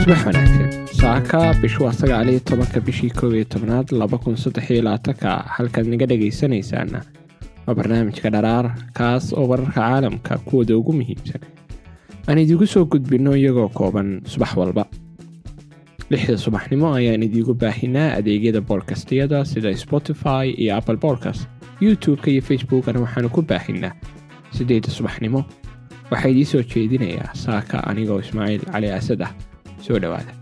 subax wanaagsan saaka bishu waa sagaaliyo tobanka bishii koob iyo tobnaad laba kun saddex iyo labaatanka halkaad naga dhegaysanaysaana waa barnaamijka dharaar kaas oo wararka caalamka kuwooda ugu muhiimsan. Aan idiigu soo gudbinno iyagoo kooban subax walba. Lixda subaxnimo ayaan idiigu baahinaa adeegyada boodkastiyada sida spotify iyo apple bodcast youtube-ka iyo facebookana waxaanu ku baahinaa siddeedda subaxnimo? Waxaa idiin soo jeedinayaa saaka anigoo ismaaciil cali asad ah. Soo dhowaada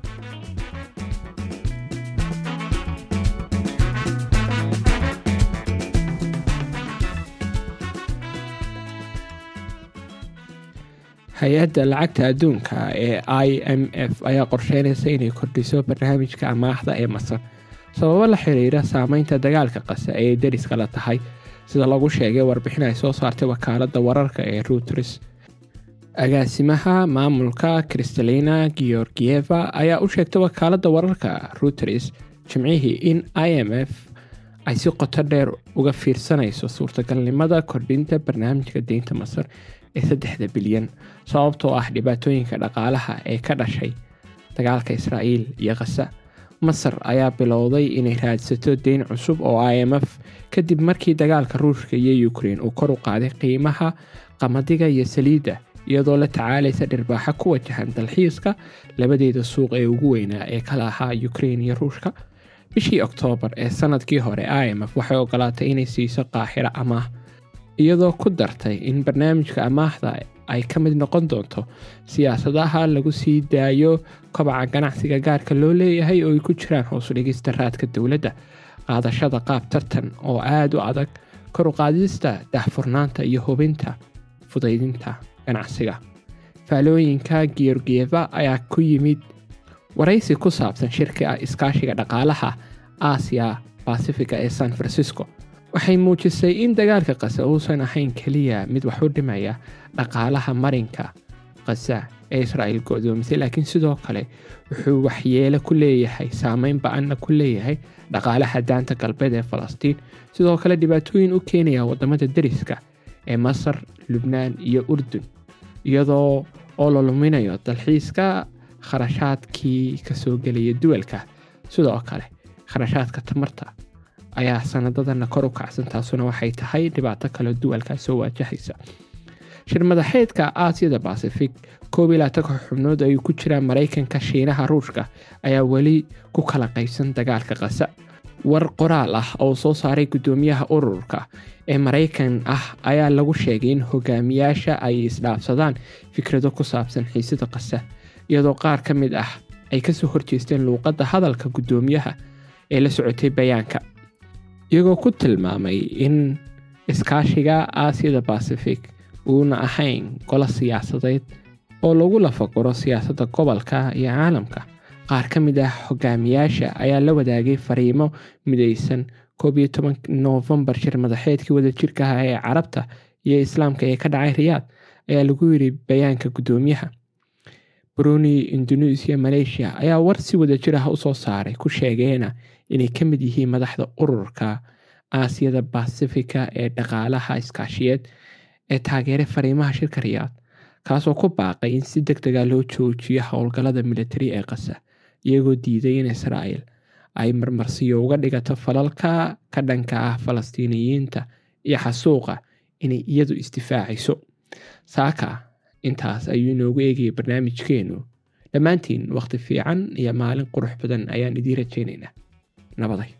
hay'adda lacagta adduunka ee i m f ayaa qorsheynaysa inay kordhiso barnaamijka amaahda ee masar sababo la xiriira saameynta dagaalka qasa ee dariska la tahay sida lagu sheegay warbixin ay soo saartay wakaaladda wararka ee reuters. Agaasimaha maamulka kristalina georgieva ayaa u sheegtay wakaaladda wararka reuters jimcihii in i m f ay si qoto dheer uga fiirsanayso suurtagalnimada kordhinta barnaamijka deynta masar ee saddexda bilyan sababtoo ah dhibaatooyinka dhaqaalaha ee ka dhashay dagaalka israa'iil iyo khasa masar ayaa bilowday inay raadsato deyn cusub oo i m f kadib markii dagaalka ruushka iyo ukrein uu kor u qaaday qiimaha qamadiga iyo saliidda iyadoo la tacaalaysa dhirbaaxa ku wajahan dalxiiska labadeeda suuq ee ugu weynaa ee kala ahaa ukrein iyo ruushka. Bishii oktoobar ee sannadkii hore i m f waxay ogolaatay inay siiso qaaxiro amaah iyadoo ku dartay in barnaamijka amaahda ay ka mid noqon doonto. Siyaasadaha lagu sii daayo kobaca ganacsiga gaarka loo leeyahay oo ay ku jiraan hoosudhigista raadka dowladda qaadashada qaab tartan oo aada u adag kor u qaadista daahfurnaanta iyo hubinta fudaydinta ganacsiga. Faalooyinka georgieva ayaa ku yimid waraysi ku saabsan shirka iskaashiga dhaqaalaha aasiya basifiga ee san francisco waxay muujisay in dagaalka kasa uusan ahayn keliya mid wax u dhimaya dhaqaalaha marinka kasa ee israa'iil go-doomisay laakiin sidoo kale wuxuu waxyeelo ku leeyahay saameyn ba'anna ku leeyahay dhaqaalaha daanta galbeed ee falastiin. Sidoo kale dhibaatooyin u keenaya waddamada deriska ee masar lubnaan iyo urdun iyadoo oo la luminayo dalxiiska kharashaadkii ka soo gelaya duwalka. Sidoo kale kharashaadka tamarta ayaa sanadadana kor u kacsan taasuna waxay tahay dhibaato kale duwalkaa soo waajahaysa shir madaxeedka aasiyada basifig koob labaatanka xubnood ay ku jiraan maraykanka shiinaha ruushka ayaa weli ku kala qaybsan dagaalka kasa war qoraal ah oo soo saaray guddoomiyaha ururka ee maraykan ah ayaa lagu sheegay in hogaamiyaasha ay isdhaafsadaan fikrado ku saabsan xiisada kasa iyadoo qaar ka mid ah ay ka soo horjeesteen luuqadda hadalka guddoomiyaha ee la socotay bayaanka iyagoo ku tilmaamay in iskaashiga aasiyada basifig uuna ahayn golo siyaasadeed oo lagu lafaguro siyaasadda gobolka iyo caalamka. Qaar ka mid ah hogaamiyaasha ayaa la wadaagay fariimo midaysan koob iyo toban noofembar shir madaxeedkii wadajirka ah ee carabta iyo islaamka ee ka dhacay riyaad ayaa lagu yiri bayaanka guddoomiyaha bruni indonesia malaysia ayaa war si wadajir ah u soo saaray ku sheegeena inay ka mid yihiin madaxda ururka aasiyada basifika ee dhaqaalaha iskaashiyeed ee taageeray fariimaha shirka riyaad kaasoo ku baaqay in si deg dega loo joojiyo howlgallada militari ee kasa iyagoo diiday in israa'el ay marmarsiyo uga dhigato falalka ka dhanka ah falastiiniyiinta iyo xasuuqa inay iyadu isdifaacayso. Saaka intaas ayuu inoogu eegayay barnaamijkeennu dhammaantiin wakhti fiican iyo maalin qurux badan ayaan idiin rajaynaynaa. Nabaday